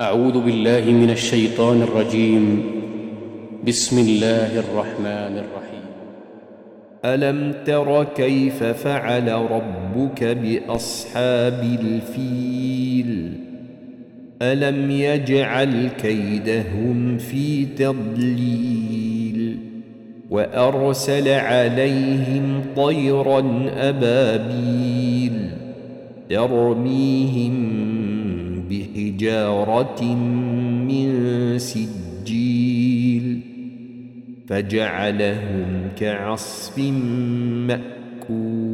أعوذ بالله من الشيطان الرجيم. بسم الله الرحمن الرحيم. ألم تر كيف فعل ربك بأصحاب الفيل؟ ألم يجعل كيدهم في تضليل؟ وأرسل عليهم طيرا أبابيل ترميهم بحجارة من سجيل فجعلهم كعصف مأكول.